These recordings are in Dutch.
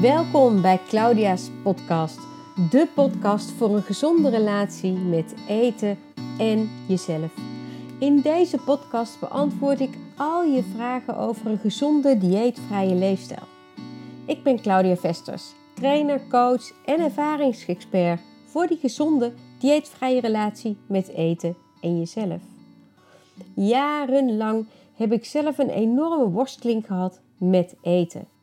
Welkom bij Claudia's podcast, de podcast voor een gezonde relatie met eten en jezelf. In deze podcast beantwoord ik al je vragen over een gezonde dieetvrije leefstijl. Ik ben Claudia Vesters, trainer, coach en ervaringsexpert voor die gezonde dieetvrije relatie met eten en jezelf. Jarenlang heb ik zelf een enorme worsteling gehad met eten.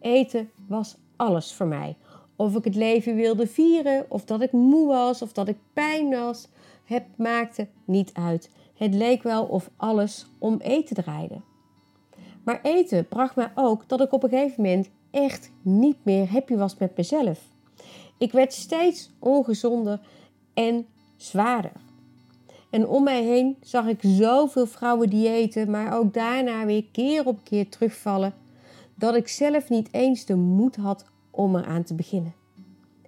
Eten was alles voor mij. Of ik het leven wilde vieren, of dat ik moe was, of dat ik pijn was, het maakte niet uit. Het leek wel of alles om eten draaide. Maar eten bracht mij ook dat ik op een gegeven moment echt niet meer happy was met mezelf. Ik werd steeds ongezonder en zwaarder. En om mij heen zag ik zoveel vrouwen diëten, maar ook daarna weer keer op keer terugvallen, dat ik zelf niet eens de moed had om eraan te beginnen.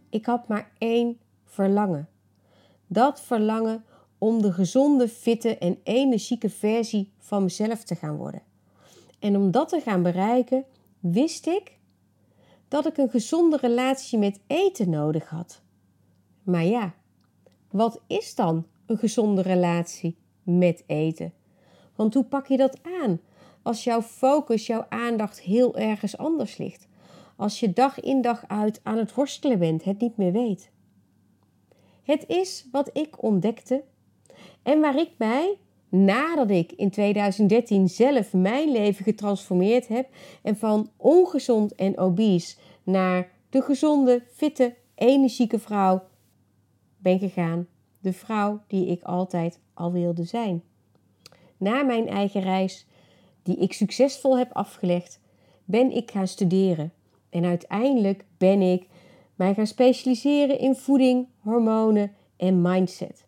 Ik had maar één verlangen. Dat verlangen om de gezonde, fitte en energieke versie van mezelf te gaan worden. En om dat te gaan bereiken, wist ik dat ik een gezonde relatie met eten nodig had. Maar ja, wat is dan een gezonde relatie met eten? Want hoe pak je dat aan als jouw focus, jouw aandacht heel ergens anders ligt? Als je dag in dag uit aan het worstelen bent, het niet meer weet. Het is wat ik ontdekte en waar ik mij, nadat ik in 2013 zelf mijn leven getransformeerd heb en van ongezond en obese naar de gezonde, fitte, energieke vrouw ben gegaan. De vrouw die ik altijd al wilde zijn. Na mijn eigen reis, die ik succesvol heb afgelegd, ben ik gaan studeren. En uiteindelijk ben ik mij gaan specialiseren in voeding, hormonen en mindset.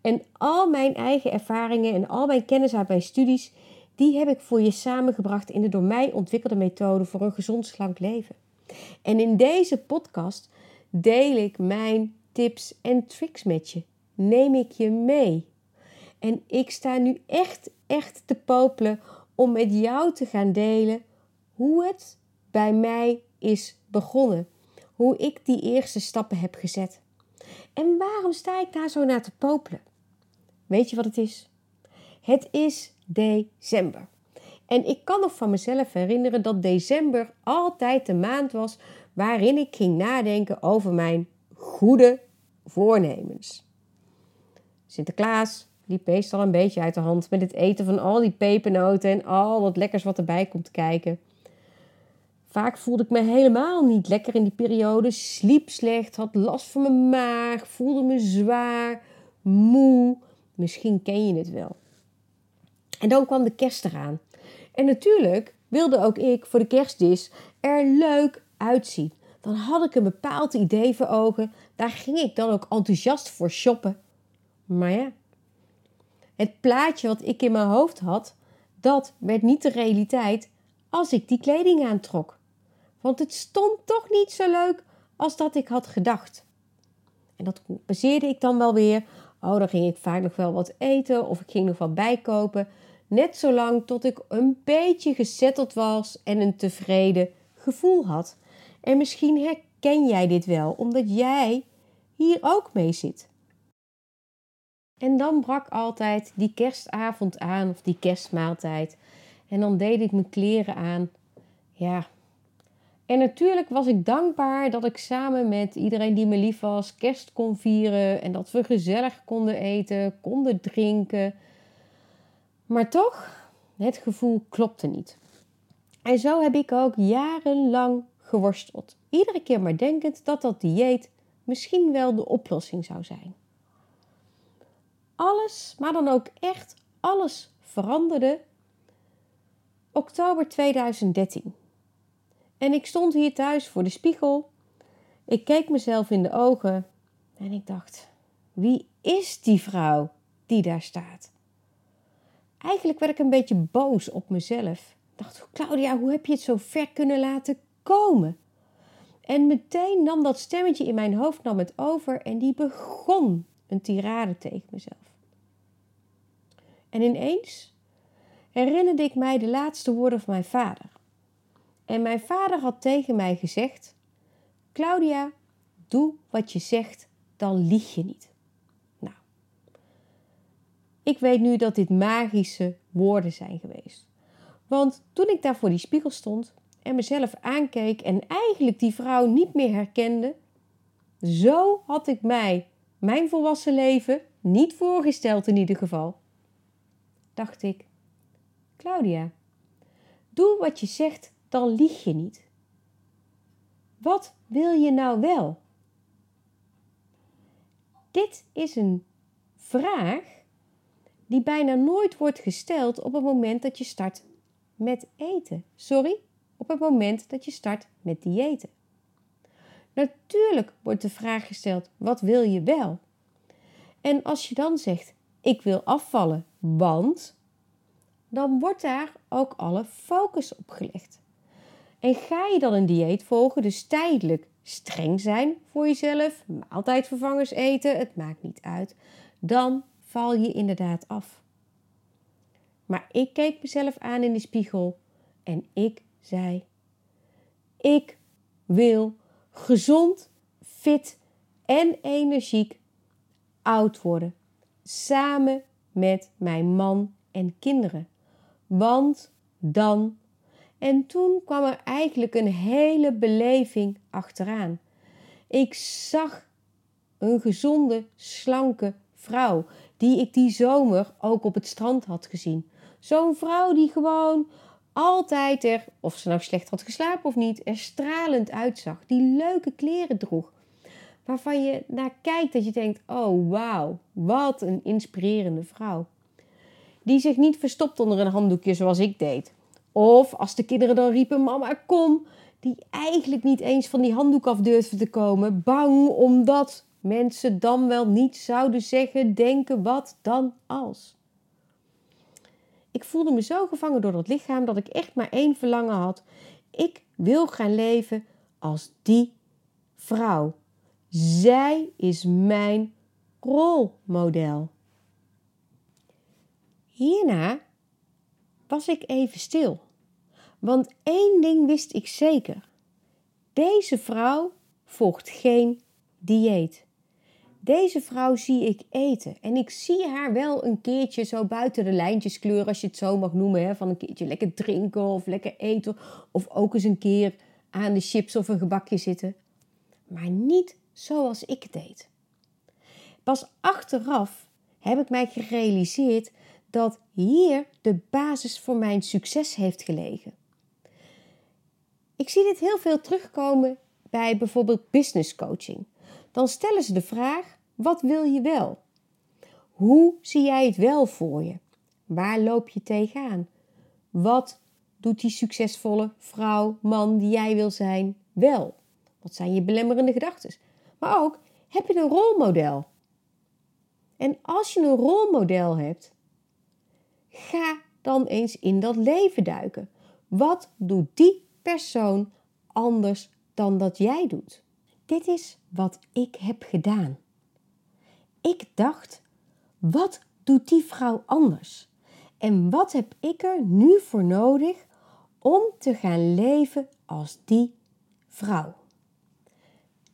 En al mijn eigen ervaringen en al mijn kennis uit mijn studies, die heb ik voor je samengebracht in de door mij ontwikkelde methode voor een gezond slank leven. En in deze podcast deel ik mijn tips en tricks met je. Neem ik je mee. En ik sta nu echt, echt te popelen om met jou te gaan delen hoe het bij mij is begonnen. Hoe ik die eerste stappen heb gezet. En waarom sta ik daar zo naar te popelen? Weet je wat het is? Het is december. En ik kan nog van mezelf herinneren dat december altijd de maand was waarin ik ging nadenken over mijn goede voornemens. Sinterklaas liep meestal een beetje uit de hand met het eten van al die pepernoten en al dat lekkers wat erbij komt kijken. Vaak voelde ik me helemaal niet lekker in die periode, sliep slecht, had last van mijn maag, voelde me zwaar, moe. Misschien ken je het wel. En dan kwam de kerst eraan. En natuurlijk wilde ook ik voor de kerstdis er leuk uitzien. Dan had ik een bepaald idee voor ogen. Daar ging ik dan ook enthousiast voor shoppen. Maar ja, het plaatje wat ik in mijn hoofd had, dat werd niet de realiteit als ik die kleding aantrok. Want het stond toch niet zo leuk als dat ik had gedacht. En dat baseerde ik dan wel weer. Oh, dan ging ik vaak nog wel wat eten of ik ging nog wat bijkopen. Net zolang tot ik een beetje gezetteld was en een tevreden gevoel had. En misschien herken jij dit wel, omdat jij hier ook mee zit. En dan brak altijd die kerstavond aan of die kerstmaaltijd. En dan deed ik mijn kleren aan. Ja. En natuurlijk was ik dankbaar dat ik samen met iedereen die me lief was kerst kon vieren. En dat we gezellig konden eten, konden drinken. Maar toch, het gevoel klopte niet. En zo heb ik ook jarenlang geworsteld. Iedere keer maar denkend dat dat dieet misschien wel de oplossing zou zijn. Alles, maar dan ook echt alles veranderde oktober 2013. En ik stond hier thuis voor de spiegel. Ik keek mezelf in de ogen en ik dacht: wie is die vrouw die daar staat? Eigenlijk werd ik een beetje boos op mezelf. Ik dacht: Claudia, hoe heb je het zo ver kunnen laten komen? En meteen nam dat stemmetje in mijn hoofd nam het over en die begon een tirade tegen mezelf. En ineens herinnerde ik mij de laatste woorden van mijn vader. En mijn vader had tegen mij gezegd: Claudia, doe wat je zegt, dan lieg je niet. Nou, ik weet nu dat dit magische woorden zijn geweest. Want toen ik daar voor die spiegel stond en mezelf aankeek en eigenlijk die vrouw niet meer herkende, zo had ik mij mijn volwassen leven niet voorgesteld in ieder geval. Dacht ik, Claudia, doe wat je zegt, dan lieg je niet. Wat wil je nou wel? Dit is een vraag die bijna nooit wordt gesteld op het moment dat je start met eten. Sorry, op het moment dat je start met diëten. Natuurlijk wordt de vraag gesteld: wat wil je wel? En als je dan zegt: ik wil afvallen, want dan wordt daar ook alle focus op gelegd. En ga je dan een dieet volgen, dus tijdelijk streng zijn voor jezelf, maaltijdvervangers eten, het maakt niet uit, dan val je inderdaad af. Maar ik keek mezelf aan in de spiegel en ik zei: Ik wil gezond, fit en energiek oud worden. Samen met mijn man en kinderen. Want dan. En toen kwam er eigenlijk een hele beleving achteraan. Ik zag een gezonde, slanke vrouw die ik die zomer ook op het strand had gezien. Zo'n vrouw die gewoon altijd er, of ze nou slecht had geslapen of niet, er stralend uitzag. Die leuke kleren droeg. Waarvan je naar kijkt dat je denkt: oh wauw, wat een inspirerende vrouw. Die zich niet verstopt onder een handdoekje zoals ik deed. Of als de kinderen dan riepen: Mama, kom. Die eigenlijk niet eens van die handdoek af durfde te komen. Bang omdat mensen dan wel niet zouden zeggen, denken, wat dan als. Ik voelde me zo gevangen door dat lichaam dat ik echt maar één verlangen had. Ik wil gaan leven als die vrouw. Zij is mijn rolmodel. Hierna was ik even stil. Want één ding wist ik zeker. Deze vrouw volgt geen dieet. Deze vrouw zie ik eten. En ik zie haar wel een keertje zo buiten de lijntjes kleuren, als je het zo mag noemen. Hè? Van een keertje lekker drinken of lekker eten. Of ook eens een keer aan de chips of een gebakje zitten. Maar niet zoals ik het deed. Pas achteraf heb ik mij gerealiseerd dat hier de basis voor mijn succes heeft gelegen. Ik zie dit heel veel terugkomen bij bijvoorbeeld business coaching. Dan stellen ze de vraag: wat wil je wel? Hoe zie jij het wel voor je? Waar loop je tegenaan? Wat doet die succesvolle vrouw, man die jij wil zijn wel? Wat zijn je belemmerende gedachten? Maar ook, heb je een rolmodel? En als je een rolmodel hebt, ga dan eens in dat leven duiken. Wat doet die persoon anders dan dat jij doet? Dit is wat ik heb gedaan. Ik dacht, wat doet die vrouw anders? En wat heb ik er nu voor nodig om te gaan leven als die vrouw?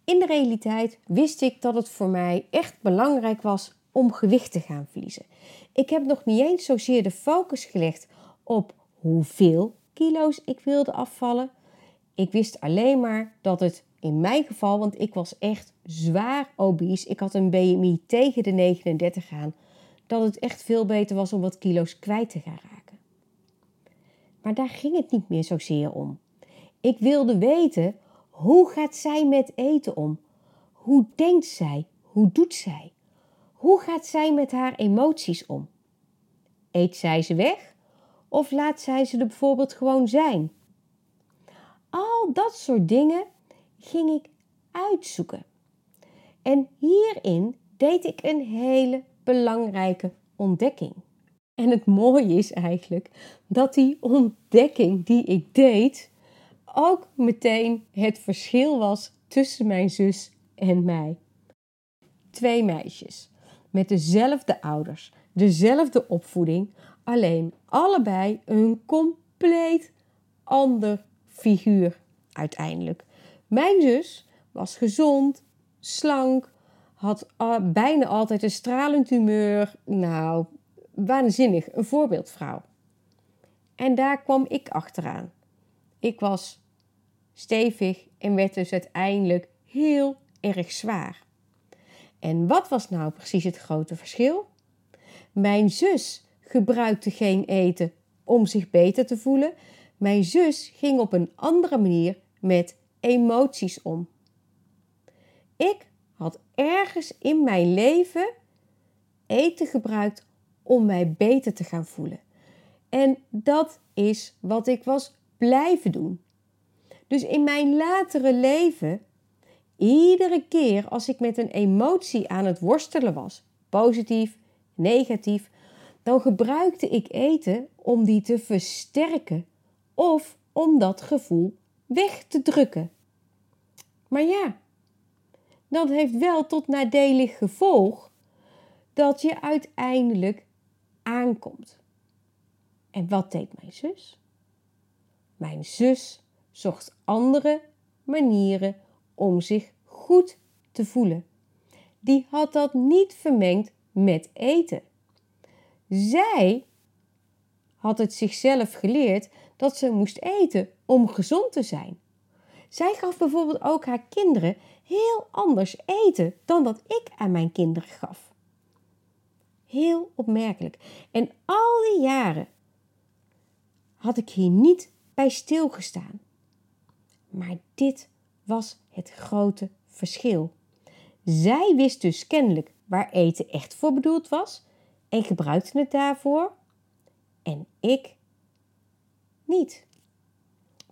In de realiteit wist ik dat het voor mij echt belangrijk was om gewicht te gaan verliezen. Ik heb nog niet eens zozeer de focus gelegd op hoeveel kilo's ik wilde afvallen. Ik wist alleen maar dat het in mijn geval, want ik was echt zwaar obese. Ik had een BMI tegen de 39 aan. Dat het echt veel beter was om wat kilo's kwijt te gaan raken. Maar daar ging het niet meer zozeer om. Ik wilde weten, hoe gaat zij met eten om? Hoe denkt zij? Hoe doet zij? Hoe gaat zij met haar emoties om? Eet zij ze weg? Of laat zij ze er bijvoorbeeld gewoon zijn? Al dat soort dingen ging ik uitzoeken. En hierin deed ik een hele belangrijke ontdekking. En het mooie is eigenlijk dat die ontdekking die ik deed ook meteen het verschil was tussen mijn zus en mij. Twee meisjes met dezelfde ouders, dezelfde opvoeding, alleen allebei een compleet ander figuur uiteindelijk. Mijn zus was gezond, slank, had bijna altijd een stralend humeur. Nou, waanzinnig, een voorbeeldvrouw. En daar kwam ik achteraan. Ik was stevig en werd dus uiteindelijk heel erg zwaar. En wat was nou precies het grote verschil? Mijn zus gebruikte geen eten om zich beter te voelen. Mijn zus ging op een andere manier met emoties om. Ik had ergens in mijn leven eten gebruikt om mij beter te gaan voelen. En dat is wat ik was blijven doen. Dus in mijn latere leven, iedere keer als ik met een emotie aan het worstelen was, positief, negatief, dan gebruikte ik eten om die te versterken of om dat gevoel weg te drukken. Maar ja, dat heeft wel tot nadelig gevolg dat je uiteindelijk aankomt. En wat deed mijn zus? Mijn zus zocht andere manieren om zich goed te voelen. Die had dat niet vermengd met eten. Zij had het zichzelf geleerd dat ze moest eten om gezond te zijn. Zij gaf bijvoorbeeld ook haar kinderen heel anders eten dan dat ik aan mijn kinderen gaf. Heel opmerkelijk. En al die jaren had ik hier niet bij stilgestaan. Maar dit was het grote verschil. Zij wist dus kennelijk waar eten echt voor bedoeld was en gebruikte het daarvoor. En ik niet.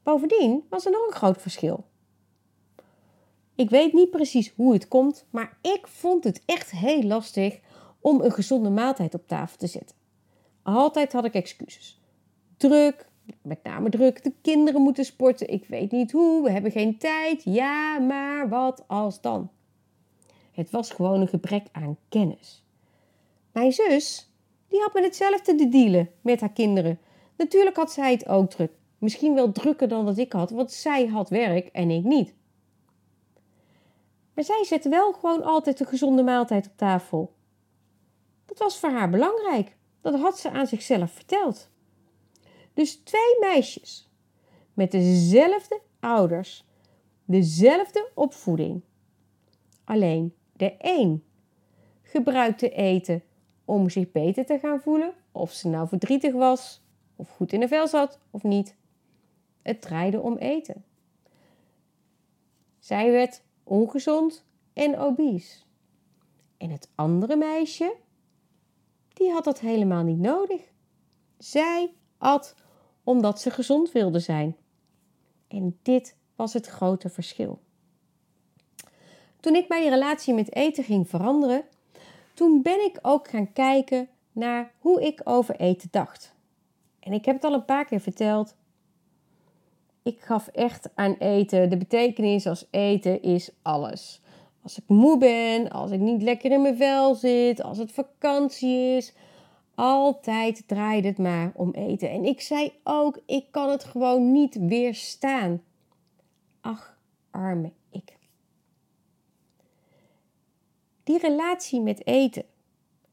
Bovendien was er nog een groot verschil. Ik weet niet precies hoe het komt, maar ik vond het echt heel lastig om een gezonde maaltijd op tafel te zetten. Altijd had ik excuses. Druk, met name druk, de kinderen moeten sporten, ik weet niet hoe, we hebben geen tijd. Ja, maar wat als dan? Het was gewoon een gebrek aan kennis. Mijn zus, die had met hetzelfde te dealen met haar kinderen. Natuurlijk had zij het ook druk. Misschien wel drukker dan dat ik had, want zij had werk en ik niet. Maar zij zette wel gewoon altijd een gezonde maaltijd op tafel. Dat was voor haar belangrijk. Dat had ze aan zichzelf verteld. Dus twee meisjes met dezelfde ouders, dezelfde opvoeding. Alleen de een gebruikte eten om zich beter te gaan voelen, of ze nou verdrietig was, of goed in de vel zat of niet. Het draaide om eten. Zij werd ongezond en obese. En het andere meisje, die had dat helemaal niet nodig. Zij at omdat ze gezond wilde zijn. En dit was het grote verschil. Toen ik mijn relatie met eten ging veranderen, toen ben ik ook gaan kijken naar hoe ik over eten dacht. En ik heb het al een paar keer verteld. Ik gaf echt aan eten de betekenis als eten is alles. Als ik moe ben, als ik niet lekker in mijn vel zit, als het vakantie is, altijd draaide het maar om eten. En ik zei ook, ik kan het gewoon niet weerstaan. Ach, arme ik. Die relatie met eten,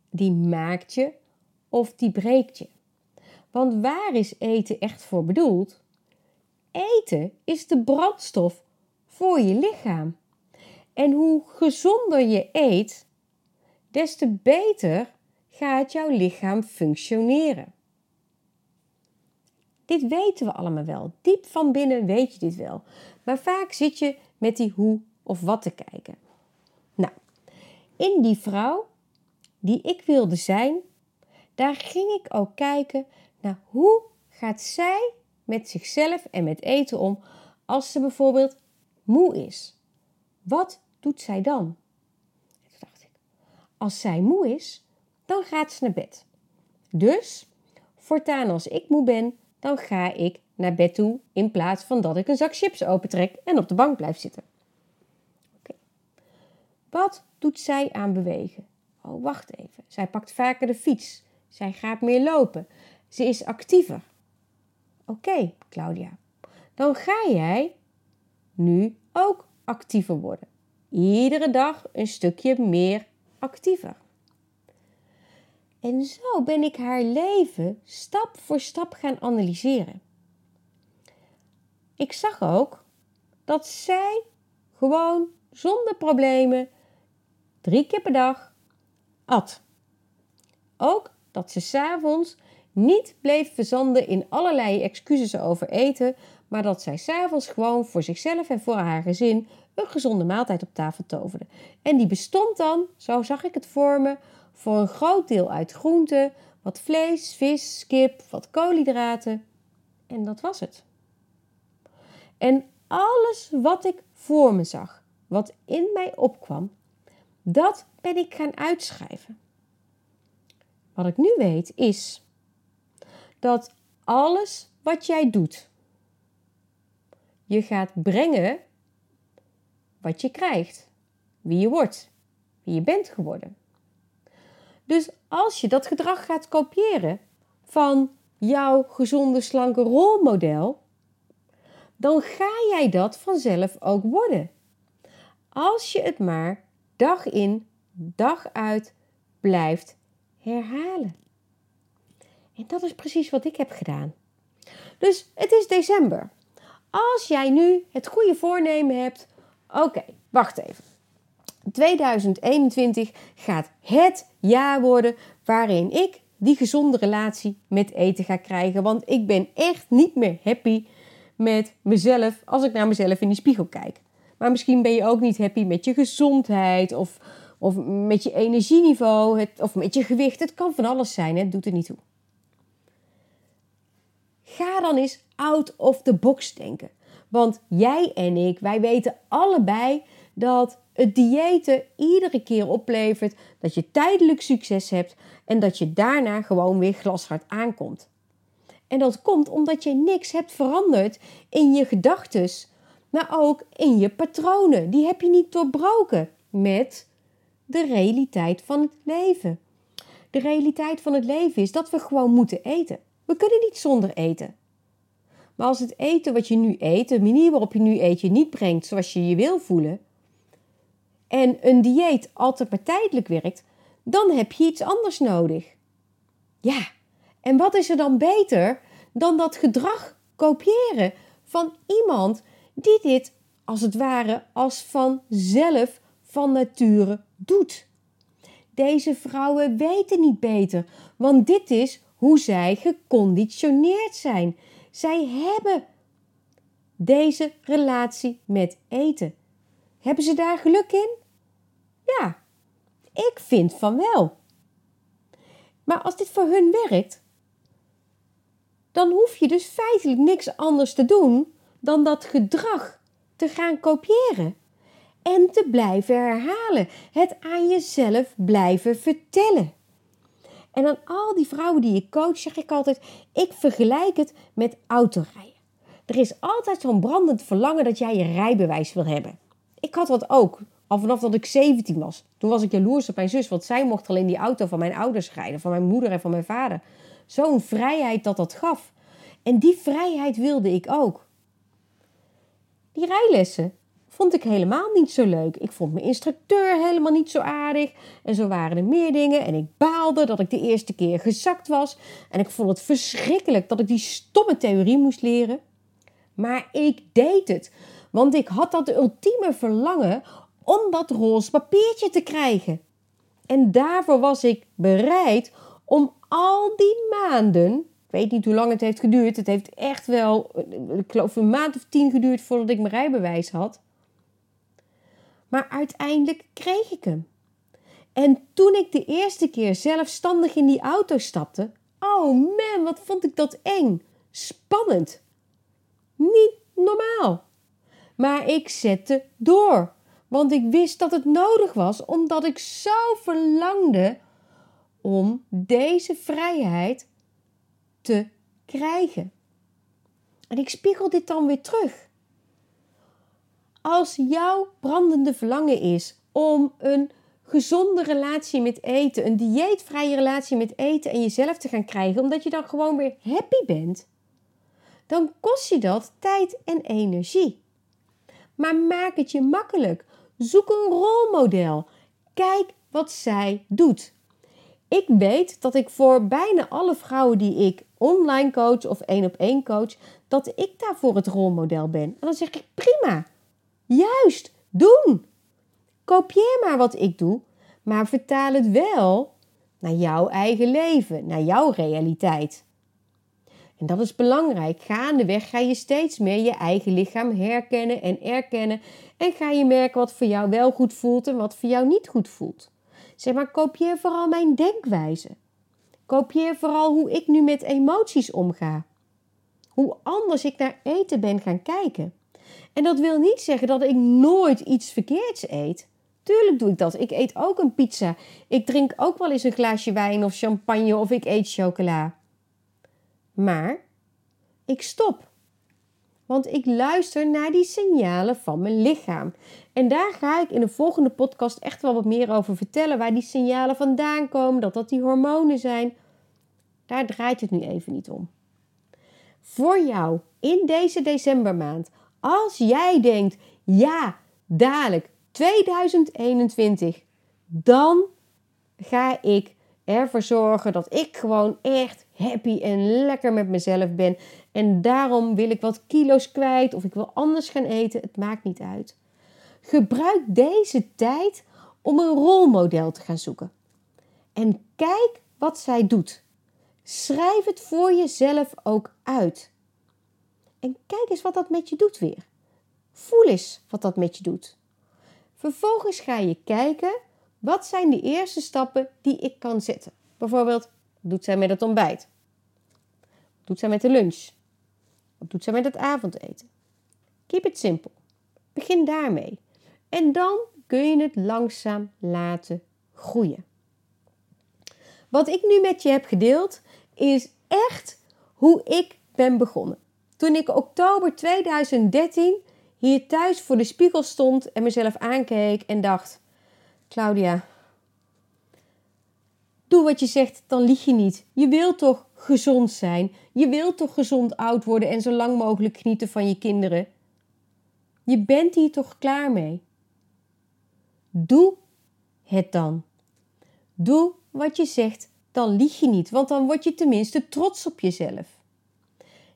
die maakt je of die breekt je. Want waar is eten echt voor bedoeld? Eten is de brandstof voor je lichaam. En hoe gezonder je eet, des te beter gaat jouw lichaam functioneren. Dit weten we allemaal wel. Diep van binnen weet je dit wel. Maar vaak zit je met die hoe of wat te kijken. Nou, in die vrouw die ik wilde zijn, daar ging ik ook kijken naar hoe gaat zij met zichzelf en met eten om als ze bijvoorbeeld moe is. Wat doet zij dan? En toen dacht ik, als zij moe is, dan gaat ze naar bed. Dus, voortaan als ik moe ben, dan ga ik naar bed toe in plaats van dat ik een zak chips opentrek en op de bank blijf zitten. Wat doet zij aan bewegen? Oh, wacht even. Zij pakt vaker de fiets. Zij gaat meer lopen. Ze is actiever. Oké, Claudia. dan ga jij nu ook actiever worden. Iedere dag een stukje meer actiever. En zo ben ik haar leven stap voor stap gaan analyseren. Ik zag ook dat zij gewoon zonder problemen drie keer per dag at. Ook dat ze s'avonds niet bleef verzanden in allerlei excuses over eten, maar dat zij s'avonds gewoon voor zichzelf en voor haar gezin een gezonde maaltijd op tafel toverde. En die bestond dan, zo zag ik het voor me, voor een groot deel uit groenten, wat vlees, vis, kip, wat koolhydraten. En dat was het. En alles wat ik voor me zag, wat in mij opkwam, dat ben ik gaan uitschrijven. Wat ik nu weet is dat alles wat jij doet, je gaat brengen wat je krijgt, wie je wordt, wie je bent geworden. Dus als je dat gedrag gaat kopiëren van jouw gezonde, slanke rolmodel, dan ga jij dat vanzelf ook worden. Als je het maar dag in, dag uit blijft herhalen. En dat is precies wat ik heb gedaan. Dus het is december. Als jij nu het goede voornemen hebt, oké, wacht even. 2021 gaat het jaar worden waarin ik die gezonde relatie met eten ga krijgen. Want ik ben echt niet meer happy met mezelf als ik naar mezelf in die spiegel kijk. Maar misschien ben je ook niet happy met je gezondheid of, of met je energieniveau het, of met je gewicht. Het kan van alles zijn, het doet er niet toe. Ga dan eens out of the box denken. Want jij en ik, wij weten allebei dat het diëten iedere keer oplevert dat je tijdelijk succes hebt en dat je daarna gewoon weer glashard aankomt. En dat komt omdat je niks hebt veranderd in je gedachten, maar ook in je patronen. Die heb je niet doorbroken met de realiteit van het leven. De realiteit van het leven is dat we gewoon moeten eten. We kunnen niet zonder eten. Maar als het eten wat je nu eet, de manier waarop je nu eet, je niet brengt zoals je je wil voelen, en een dieet altijd maar tijdelijk werkt, dan heb je iets anders nodig. Ja, en wat is er dan beter dan dat gedrag kopiëren van iemand die dit als het ware als vanzelf van nature doet? Deze vrouwen weten niet beter, want dit is hoe zij geconditioneerd zijn. Zij hebben deze relatie met eten. Hebben ze daar geluk in? Ja, ik vind van wel. Maar als dit voor hun werkt, dan hoef je dus feitelijk niks anders te doen dan dat gedrag te gaan kopiëren en te blijven herhalen. Het aan jezelf blijven vertellen. En aan al die vrouwen die ik coach, zeg ik altijd: ik vergelijk het met autorijden. Er is altijd zo'n brandend verlangen dat jij je rijbewijs wil hebben. Ik had dat ook, al vanaf dat ik 17 was. Toen was ik jaloers op mijn zus, want zij mocht alleen die auto van mijn ouders rijden, van mijn moeder en van mijn vader. Zo'n vrijheid dat dat gaf. En die vrijheid wilde ik ook. Die rijlessen vond ik helemaal niet zo leuk. Ik vond mijn instructeur helemaal niet zo aardig. En zo waren er meer dingen. En ik baalde dat ik de eerste keer gezakt was. En ik vond het verschrikkelijk dat ik die stomme theorie moest leren. Maar ik deed het. Want ik had dat ultieme verlangen om dat roze papiertje te krijgen. En daarvoor was ik bereid om al die maanden, ik weet niet hoe lang het heeft geduurd, het heeft echt wel, ik geloof een maand of tien geduurd voordat ik mijn rijbewijs had. Maar uiteindelijk kreeg ik hem. En toen ik de eerste keer zelfstandig in die auto stapte, oh man, wat vond ik dat eng, spannend. Niet normaal. Maar ik zette door. Want ik wist dat het nodig was, omdat ik zo verlangde om deze vrijheid te krijgen. En ik spiegel dit dan weer terug. Als jouw brandende verlangen is om een gezonde relatie met eten, een dieetvrije relatie met eten en jezelf te gaan krijgen, omdat je dan gewoon weer happy bent, dan kost je dat tijd en energie. Maar maak het je makkelijk. Zoek een rolmodel. Kijk wat zij doet. Ik weet dat ik voor bijna alle vrouwen die ik online coach of één op één coach, dat ik daarvoor het rolmodel ben. En dan zeg ik prima. Juist, doen. Kopieer maar wat ik doe, maar vertaal het wel naar jouw eigen leven, naar jouw realiteit. En dat is belangrijk. Gaandeweg ga je steeds meer je eigen lichaam herkennen en erkennen. En ga je merken wat voor jou wel goed voelt en wat voor jou niet goed voelt. Zeg maar, kopieer vooral mijn denkwijze. Kopieer vooral hoe ik nu met emoties omga. Hoe anders ik naar eten ben gaan kijken. En dat wil niet zeggen dat ik nooit iets verkeerds eet. Tuurlijk doe ik dat. Ik eet ook een pizza. Ik drink ook wel eens een glaasje wijn of champagne of ik eet chocola. Maar ik stop. Want ik luister naar die signalen van mijn lichaam. En daar ga ik in de volgende podcast echt wel wat meer over vertellen. Waar die signalen vandaan komen, dat dat die hormonen zijn. Daar draait het nu even niet om. Voor jou in deze decembermaand, als jij denkt, ja, dadelijk 2021, dan ga ik ervoor zorgen dat ik gewoon echt happy en lekker met mezelf ben. En daarom wil ik wat kilo's kwijt of ik wil anders gaan eten. Het maakt niet uit. Gebruik deze tijd om een rolmodel te gaan zoeken. En kijk wat zij doet. Schrijf het voor jezelf ook uit. En kijk eens wat dat met je doet weer. Voel eens wat dat met je doet. Vervolgens ga je kijken wat zijn de eerste stappen die ik kan zetten. Bijvoorbeeld, wat doet zij met het ontbijt? Wat doet zij met de lunch? Wat doet zij met het avondeten? Keep it simple. Begin daarmee. En dan kun je het langzaam laten groeien. Wat ik nu met je heb gedeeld is echt hoe ik ben begonnen. Toen ik oktober 2013 hier thuis voor de spiegel stond en mezelf aankeek en dacht: Claudia, doe wat je zegt, dan lieg je niet. Je wilt toch gezond zijn? Je wilt toch gezond oud worden en zo lang mogelijk genieten van je kinderen? Je bent hier toch klaar mee? Doe het dan. Doe wat je zegt, dan lieg je niet, want dan word je tenminste trots op jezelf.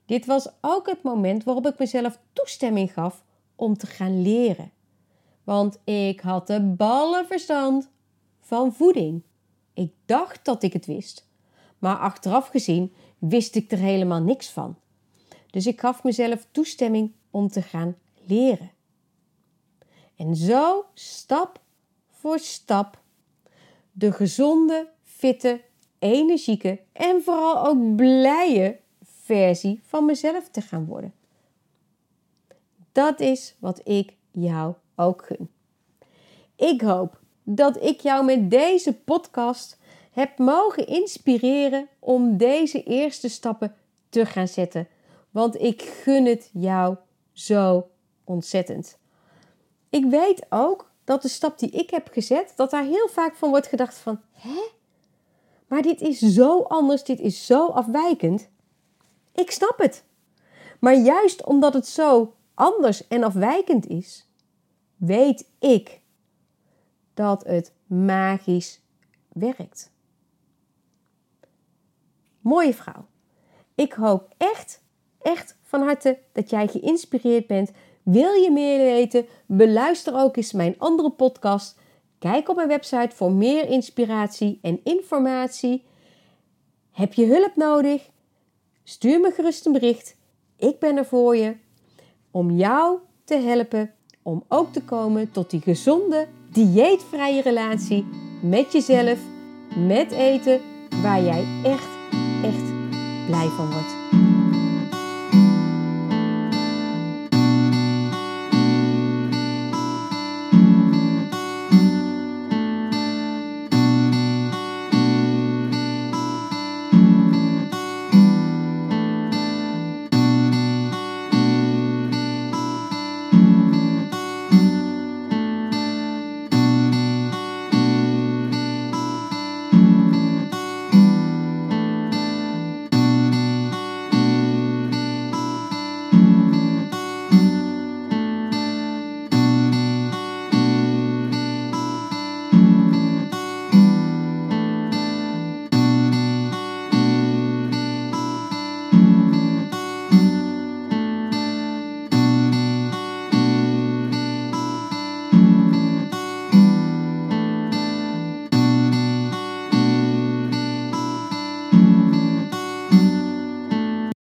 Dit was ook het moment waarop ik mezelf toestemming gaf om te gaan leren. Want ik had de ballenverstand van voeding. Ik dacht dat ik het wist, maar achteraf gezien wist ik er helemaal niks van. Dus ik gaf mezelf toestemming om te gaan leren. En zo, stap voor stap, de gezonde, fitte, energieke en vooral ook blije versie van mezelf te gaan worden. Dat is wat ik jou ook gun. Ik hoop dat ik jou met deze podcast heb mogen inspireren om deze eerste stappen te gaan zetten. Want ik gun het jou zo ontzettend. Ik weet ook dat de stap die ik heb gezet, dat daar heel vaak van wordt gedacht van, hè? Maar dit is zo anders, dit is zo afwijkend. Ik snap het. Maar juist omdat het zo anders en afwijkend is, weet ik dat het magisch werkt. Mooie vrouw. Ik hoop echt, echt van harte dat jij geïnspireerd bent. Wil je meer weten? Beluister ook eens mijn andere podcast. Kijk op mijn website voor meer inspiratie en informatie. Heb je hulp nodig? Stuur me gerust een bericht. Ik ben er voor je om jou te helpen om ook te komen tot die gezonde, dieetvrije relatie met jezelf, met eten, waar jij echt, echt blij van wordt.